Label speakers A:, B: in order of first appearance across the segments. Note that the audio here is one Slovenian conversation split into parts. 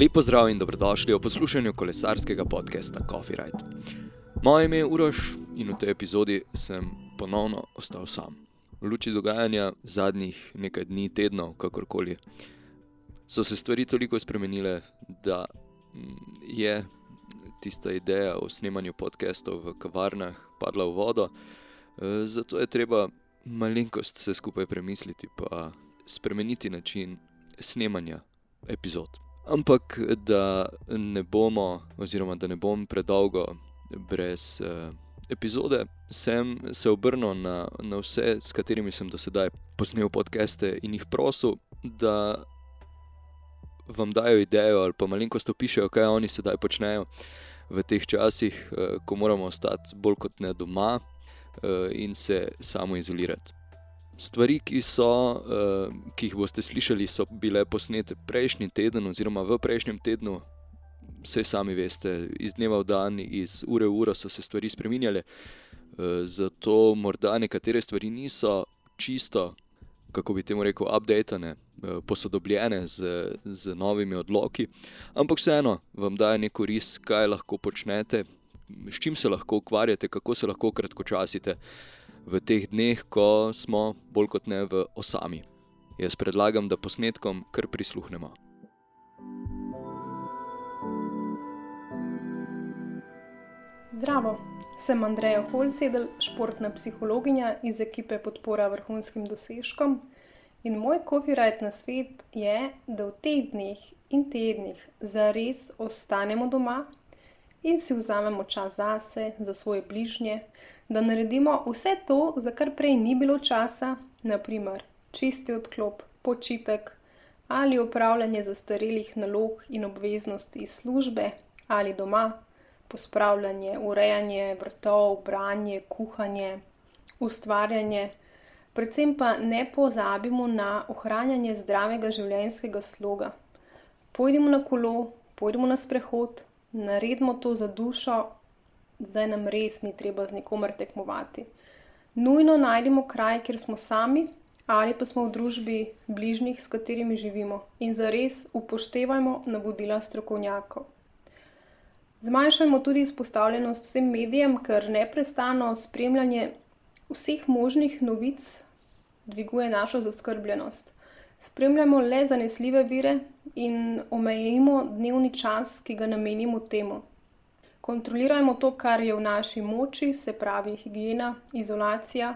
A: Lepo zdrav in dobrodošli v poslušanju kolesarskega podcasta Coffee Ride. Moje ime je Uroš in v tej epizodi sem ponovno ostal sam. V luči dogajanja zadnjih nekaj dni, tednov, kakorkoli, so se stvari toliko spremenile, da mm, je tista ideja o snemanju podcastov v kavarnah padla v vodo. E, zato je treba malenkost se skupaj premisliti in spremeniti način snemanja epizod. Ampak da ne bomo, oziroma da ne bom predolgo brez uh, epizode, sem se obrnil na, na vse, s katerimi sem do sedaj posnel podcaste in jih prosil, da vam dajo idejo ali pa malenkost opišajo, kaj oni sedaj počnejo v teh časih, uh, ko moramo ostati bolj kot ne doma uh, in se samo izolirati. Stvari, ki, so, uh, ki jih boste slišali, so bile posnete prejšnji teden, oziroma v prejšnjem tednu, vse sami veste, iz dneva v dan, iz ure v uro so se stvari spremenjale. Uh, zato morda nekatere stvari niso čisto, kako bi temu rekel, updated, uh, posodobljene z, z novimi odloki, ampak vseeno vam daje neko ris, kaj lahko počnete, s čim se lahko ukvarjate, kako se lahko kratkočasite v teh dneh, ko smo bolj kot ne v osami. Jaz predlagam, da posnetkom kar prisluhnemo.
B: Zdravo, sem Andreja Holsedel, športna psihologinja iz ekipe podpora vrhunskim dosežkom. In moj copyright na svet je, da v teh dneh in tednih zares ostanemo doma in si vzamemo čas zase, za svoje bližnje, da naredimo vse to, za kar prej ni bilo časa, naprimer čisti odklop, počitek ali upravljanje zastarelih nalog in obveznosti iz službe ali doma, pospravljanje, urejanje vrtov, branje, kuhanje, ustvarjanje. Predvsem pa ne pozabimo na ohranjanje zdravega življenjskega sloga. Pojdimo na kolo, pojdimo na sprehod, naredimo to za dušo, zdaj nam res ni treba z nikomer tekmovati. Nujno najdemo kraj, kjer smo sami ali pa smo v družbi bližnjih, s katerimi živimo in zares upoštevajmo navodila strokovnjakov. Zmanjšajmo tudi izpostavljenost vsem medijem, ker neprestano spremljanje vseh možnih novic dviguje našo zaskrbljenost. Spremljamo le zanesljive vire in omejimo dnevni čas, ki ga namenimo temu. Kontrolirajmo to, kar je v naši moči, se pravi higiena, izolacija,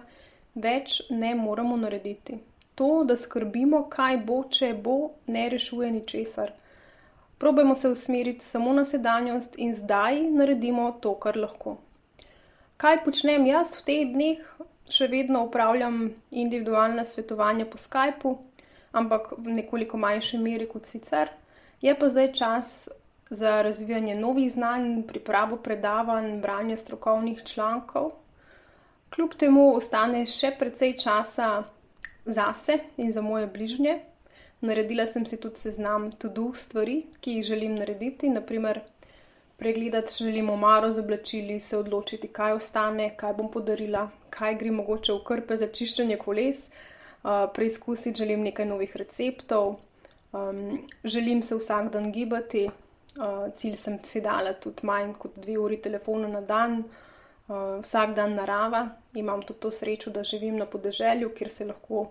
B: več ne moremo narediti. To, da skrbimo, kaj bo, če bo, ne rešuje ničesar. Probajmo se usmeriti samo na sedanjost in zdaj naredimo to, kar lahko. Kaj počnem jaz v teh dneh? Še vedno upravljam individualna svetovanja po Skypu, ampak v nekoliko manjši meri kot sicer. Je pa zdaj čas za razvijanje novih znanj, pripravo predavanj, branje strokovnih člankov. Kljub temu ostane še precej časa zase in za moje bližnje. Naredila sem si tudi seznam tudi stvari, ki jih želim narediti, naprimer pregledati želim omaro z oblačili, se odločiti, kaj ostane, kaj bom podarila, kaj gre mogoče v krpe za čiščenje koles, preizkusiti želim nekaj novih receptov, um, želim se vsak dan gibati. Uh, cilj sem si dala tudi manj kot dve uri telefona na dan, uh, vsak dan narava. Imam tudi to srečo, da živim na podeželju, kjer se lahko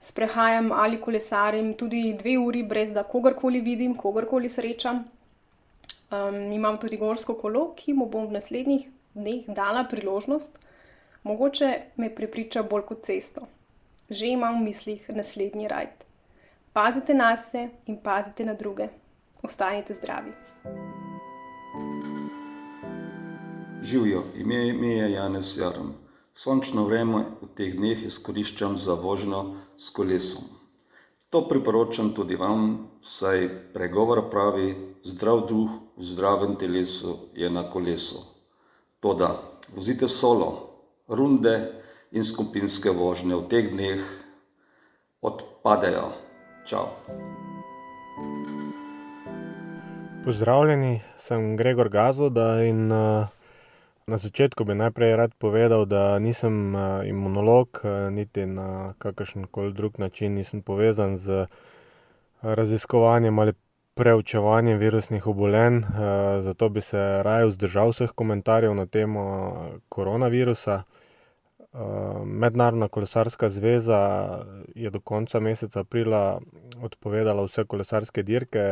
B: sprehajam ali kolesarim tudi dve uri, brez da kogarkoli vidim, kogarkoli srečam. Um, imam tudi gorsko kolo, ki mu bom v naslednjih dneh dala priložnost, mogoče me prepriča bolj kot cesto že imam v mislih naslednji rajd. Pazite na se in pazite na druge. Ostanite zdravi.
C: Živijo, ime mi je Janez Jarm. Sončno vreme v teh dneh izkoriščam za vožnjo s kolesom. To priporočam tudi vam, saj pregovor pravi: zdrav duh v zdravem telesu je na kolesu. Toda, vozite solo, runde in skupinske vožnje v teh dneh odpadejo. Čau.
D: Pozdravljeni, sem Gregor Gazoda in uh, na začetku bi najprej rad povedal, da nisem uh, imunolog, uh, niti na kakršen koli drug način nisem povezan z raziskovanjem ali preučevanjem virusnih obolenj, zato bi se raje vzdržal vseh komentarjev na temo koronavirusa. Mednarodna kolesarska zveza je do konca meseca aprila odpovedala vse kolesarske dirke.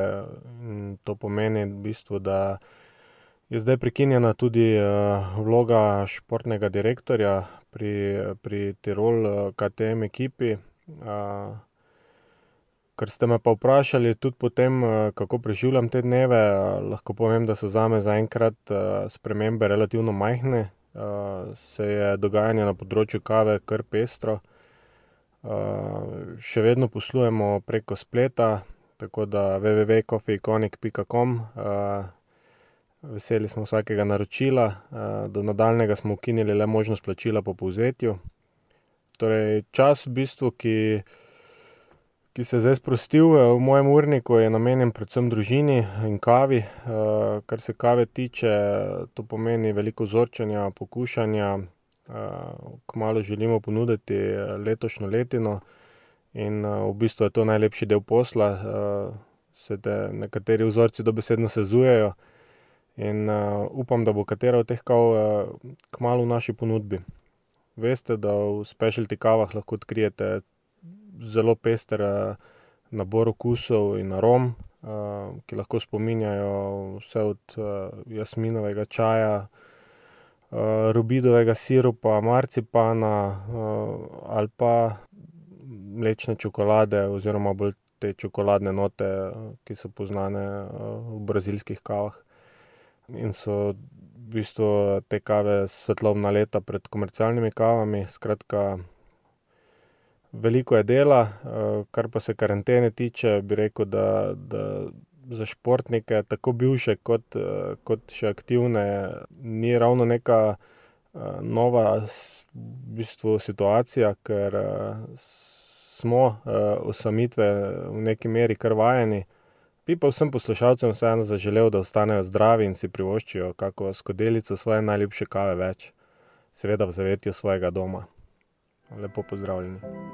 D: To pomeni v bistvu, da je zdaj prekinjena tudi vloga športnega direktorja pri, pri Tirol KTM ekipi. Ker ste me pa vprašali tudi po tem, kako preživljam te dneve, lahko povem, da so zame zaenkrat spremembe relativno majhne. Saj je dogajanje na področju kave kar pestro. Še vedno poslujemo preko spleta, tako da www.coffeeiconic pika com. Veseli smo vsakega naročila, do nadaljnjega smo ukinili le možnost plačila po povzetju. Torej čas v bistvu, ki, ki se je zdaj sprostil v mojem urniku, je namenjen predvsem družini in kavi. Kar se kave tiče, to pomeni veliko vzorčenja, pokušanja. Kmalu želimo ponuditi letošnjo letino in, v bistvu je to najlepši del posla. Se te nekateri vzorci dobesedno sezujejo in, upam, da bo katera od teh kav, kmalu v naši ponudbi. Veste, da v specialty kavah lahko odkrijete zelo pester, nabor okusov in arom, ki lahko spominjajo vse od, jasminovega čaja, robidovega sirupa, marcipana, ali pa mlečne čokolade oziroma bolj te čokoladne note, ki so poznane, v brazilskih kavah. In so v bistvu te kave svetlobna leta pred komercialnimi kavami, skratka, veliko je dela, kar pa se karantene tiče, bi rekel, da, da za športnike, tako bivše kot, kot še aktivne, ni ravno neka, nova v bistvu situacija, ker, smo, osamitve v neki meri kar vajeni. Bi pa vsem poslušalcem vseeno zaželel, da ostanejo zdravi in si privoščijo kako skodelico svoje najljubše kave več. Seveda v zavetju svojega doma. Lepo pozdravljeni.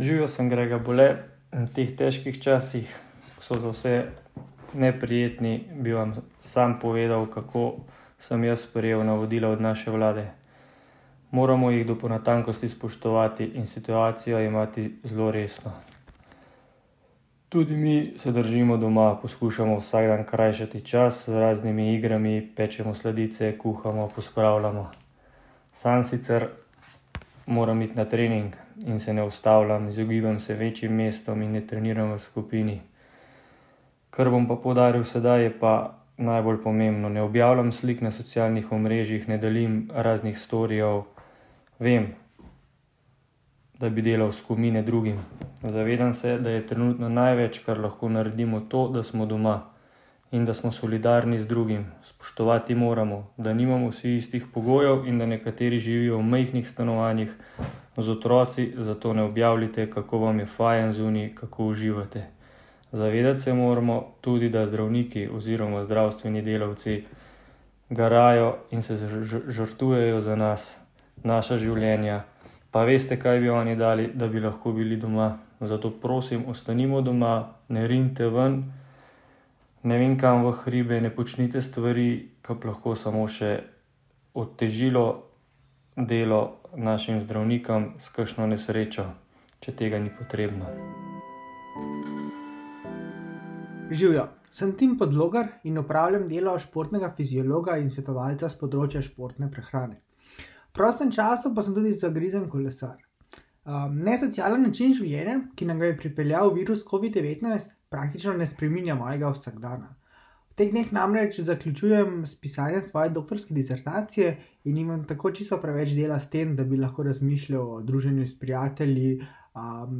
E: Živjo, sem Grega Bole. V teh težkih časih so za vse neprijetni, bi vam sam povedal, kako sem jaz sprejel navodila od naše vlade. Moramo jih do po natankosti spoštovati in situacijo jemati zelo resno. Tudi mi se držimo doma, poskušamo vsak dan krajšati čas z raznimi igrami, pečemo sladice, kuhamo, pospravljamo. Sam sicer moram iti na trening in se ne ustavljam, izogibam se večjim mestom in ne treniram v skupini. Kar bom pa poudaril sedaj, je pa najbolj pomembno. Ne objavljam slik na socialnih omrežjih, ne delim raznih storijev. Vem, da bi delal skomine drugim. Zavedam se, da je trenutno največ, kar lahko naredimo, to, da smo doma. In da smo solidarni z drugim. Spoštovati moramo, da nimamo vsi istih pogojev in da nekateri živijo v majhnih stanovanjih z otroci, zato ne objavljajte, kako vam je fajn zunaj, kako uživate. Zavedati se moramo tudi, da zdravniki oziroma zdravstveni delavci garajo in se žrtvujejo za nas, naša življenja. Pa veste, kaj bi oni dali, da bi lahko bili doma. Zato prosim, ostanimo doma, ne rinite ven, ne vem kam v hribe, ne počnite stvari, ke bi lahko samo še otežilo delo našim zdravnikom s kakšno nesrečo, če tega ni potrebno.
F: Živjo, sem Tim Podlogar in opravljam delo športnega fiziologa in svetovalca s področja športne prehrane. V prostem času pa sem tudi zagrizen kolesar. nesocialen način življenja, ki nam ga je pripeljal virus covid-devetnajst, praktično ne spreminja mojega vsakdana. V teh dneh namreč zaključujem s pisanjem svoje doktorske disertacije in nimam tako čisto preveč dela s tem, da bi lahko razmišljal o druženju s prijatelji,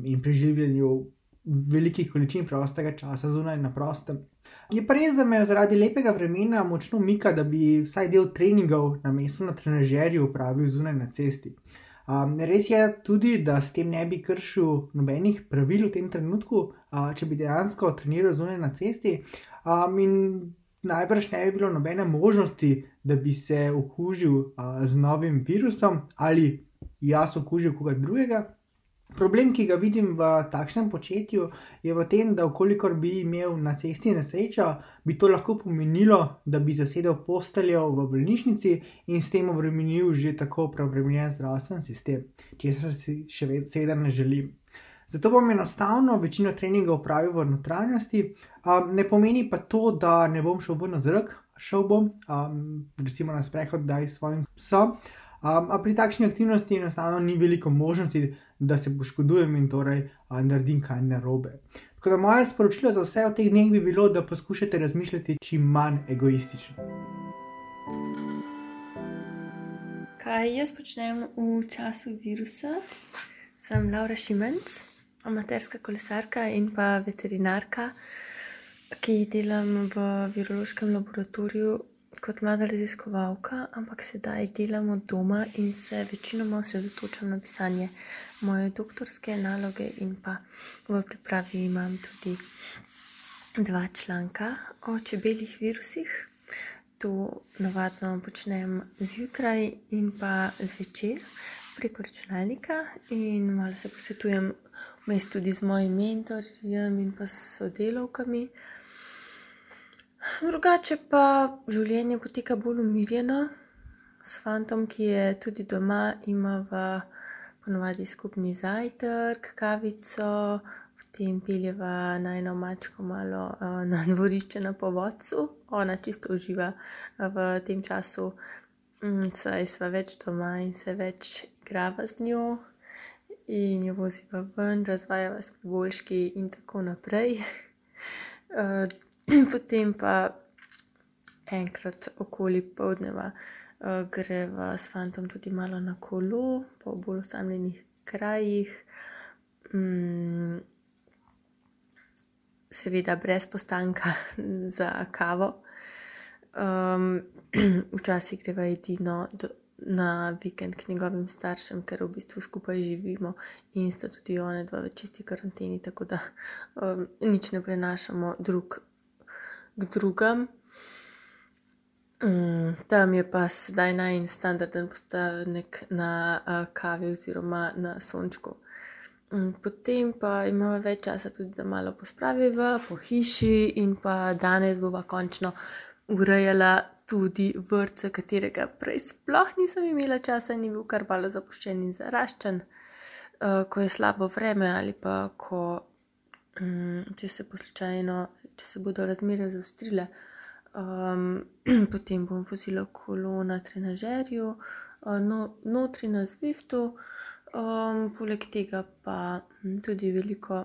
F: in preživljanju velikih količin prostega časa zunaj na prostem. Je pa res, da me zaradi lepega vremena močno mika, da bi vsaj del treningov namesto na trenažerju opravil zunaj na cesti. Res je tudi, da s tem ne bi kršil nobenih pravil v tem trenutku, če bi dejansko treniral zunaj na cesti. in najbrž ne bi bilo nobene možnosti, da bi se okužil, z novim virusom ali jaz okužil koga drugega. Problem, ki ga vidim v takšnem početju, je v tem, da ukolikor bi imel na cesti nesrečo, bi to lahko pomenilo, da bi zasedel posteljo v bolnišnici in s tem obremenil že tako preobremenjen zdravstveni sistem, česar si še vedno seveda ne želim. Zato bom enostavno večino treningov upravil v notranjosti, um, ne pomeni pa to, da ne bom šel v zrak, šel bom, um, recimo na sprehod, da s svojim psom. Um, a pri takšni aktivnosti enostavno ni veliko možnosti, da se poškodujem in torej uh, naredim kaj narobe. Tako da moje sporočilo za vse v teh dneh bi bilo, da poskušate razmišljati čim manj egoistično.
G: Kaj jaz počnem v času virusa? Sem Laura Šimenc, amaterska kolesarka in pa veterinarka, ki delam v virološkem laboratoriju kot mlada raziskovalka, ampak sedaj delam od doma in se večinoma osredotočam na pisanje moje doktorske naloge, in pa v pripravi imam tudi dva članka o čebeljih virusih. To navadno počnem zjutraj in pa zvečer preko računalnika, in malo se posvetujem vmes tudi z mojim mentorjem in pa sodelavkami. Drugače pa življenje poteka bolj umirjeno, s fantom, ki je tudi doma, imamo ponovadi skupni zajtrk, kavico, potem peljeva najno mačko malo na dvorišče na povodcu. Ona čisto uživa v tem času, um, saj sva več doma in se več igrava z njo. In jo voziva ven, razvajava s priboljški, in tako naprej. Potem pa enkrat okoli povdneva uh, greva s fantom tudi malo na kolo, po bolj osamljenih krajih. Mm, seveda, brez postanka za kavo. Um, včasih greva edino do, na vikend k njegovim staršem, ker v bistvu skupaj živimo in sta tudi one dva v čisti karanteni, tako da um, nič ne prenašamo drug k drugam. Um, tam je pa zdaj najmanj standarden postavek na kavi oziroma na sončku. Um, potem pa imamo več časa tudi, da malo pospraviva po hiši, in pa danes bova končno urejala tudi vrtce, katerega prej sploh nisem imela časa in je bil kar malo zapuščen in zaraščen, ko je slabo vreme ali pa ko um, se poslučajno če se bodo razmere zaostrile, um, potem bom vozila kolo na trenažerju, uh, no, notri na Zwiftu, um, poleg tega pa hm, tudi veliko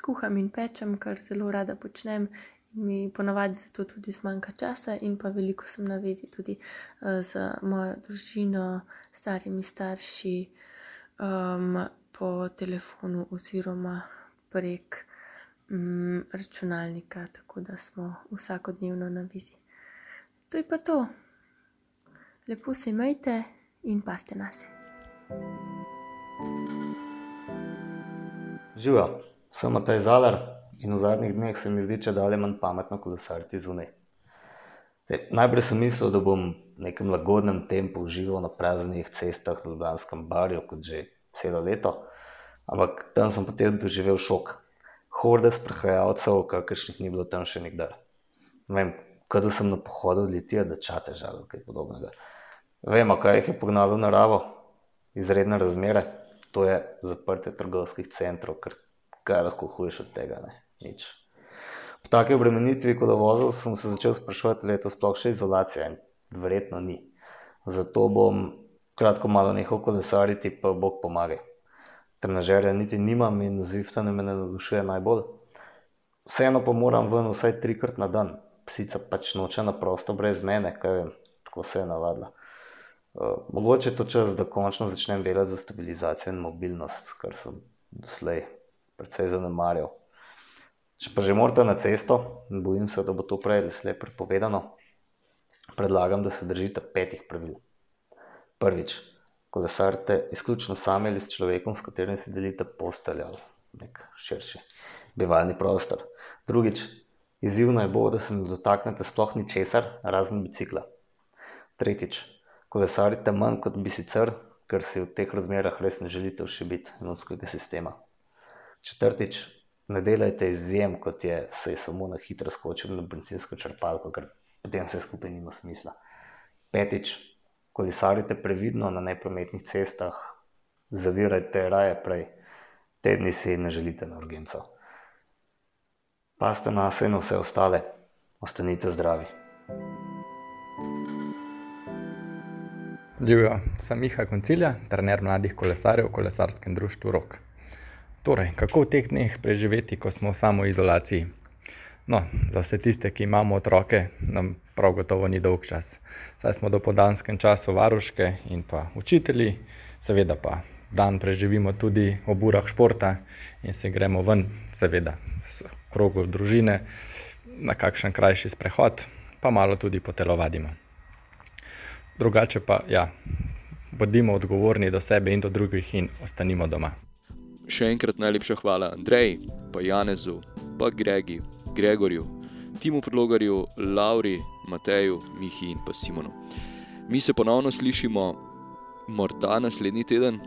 G: kuham in pečem, kar zelo rada počnem. Mi ponavadi za to tudi zmanjka časa, in pa veliko sem na vezi tudi uh, z mojo družino, starimi starši, um, po telefonu oziroma prek mm, računalnika, tako da smo vsakodnevno na vizi. To je pa to. Lepo se imejte in paste na se.
H: Živijo, sem Matej Zalar in v zadnjih dneh se mi zdi, da je manj pametno kolesariti zunaj. Najprej sem mislil, da bom v nekem lagodnem tempu užival na praznih cestah v Ljubljanskem barju, kot že celo leto, ampak tam sem potem doživel šok horde sprehajalcev, kakršnih ni bilo tam še nikdar. Vem, kadar sem na pohodu letel, da čate žal, kaj podobnega. Vemo, kaj jih je pognalo v naravo, izredne razmere, to je zaprtje trgovskih centrov, ker kaj lahko huješ od tega, ne, nič. Po taki obremenitvi, ko da vozil, sem se začel sprašovati, ali je to sploh še izolacija in verjetno ni. Zato bom kratko malo nehal kolesariti, pa Bog pomagaj trenažerja niti nimam in zvifta ne me navdušuje najbolj. Vseeno pa moram ven vsaj trikrat na dan, psica pač noče na prosto brez mene, kaj vem, tako se je navadila. Uh, mogoče je to čas, da končno začnem delati za stabilizacijo in mobilnost, kar sem doslej precej zanemarjal. Če pa že morate na cesto, bojim se, da bo to prej ali slej prepovedano, predlagam, da se držite petih pravil. Prvič, kolesarite izključno sami ali s človekom, s katerim si delite posteljo ali nek širši bivalni prostor. Drugič, izzivno je bo, da se ne dotaknete sploh ničesar, razen bicikla. Tretjič, kolesarite manj kot bi sicer, ker si v teh razmerah res ne želite všibiti imunskega sistema. Četrtič, ne delajte izjem, kot je se samo na hitro skočil na benzinsko črpalko, ker potem vse skupaj nima smisla. Petič, kolesarite previdno na neprometnih cestah, zavirajte raje prej, te dni si ne želite na urgenco. Paste na sebe in vse ostale, ostanite zdravi.
I: Živijo, sem Miha Koncilja, trener mladih kolesarjev v kolesarskem društvu Rok. Torej, kako v teh dneh preživeti, ko smo v samoizolaciji? No, za vse tiste, ki imamo otroke, nam prav gotovo ni dolg čas. Saj smo do podanskem času varuške in pa učitelji, seveda pa dan preživimo tudi ob urah športa in se gremo ven, seveda, s krogu družine, na kakšen krajši sprehod, pa malo tudi potelovadimo. Drugače pa, ja, bodimo odgovorni do sebe in do drugih in ostanimo doma.
A: Še enkrat najlepša hvala Andreji, pa Janezu, pa Gregi, Gregorju, Timu Prlogarju, Lauri, Mateju, Mihi in pa Simonu. Mi se ponovno slišimo morda naslednji teden,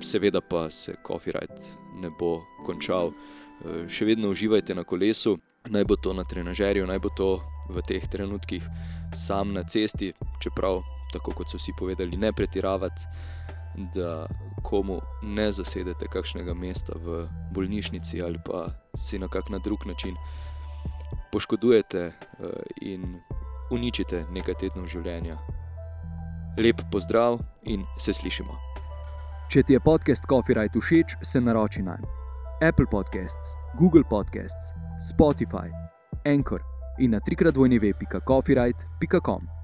A: seveda pa se copyright ne bo končal. Še vedno uživajte na kolesu, naj bo to na trenažerju, naj bo to v teh trenutkih sam na cesti, čeprav tako kot so vsi povedali, ne pretiravati, da komu ne zasedete kakšnega mesta v bolnišnici ali pa si na kak na drug način poškodujete eh, in uničite nekaj tednov življenja. Lep pozdrav in se slišimo.
J: Če ti je podcast Coffee Right všeč, se naroči na Apple Podcasts, Google Podcasts, Spotify, Anchor in na trikrat vojni web.coffeeright.com.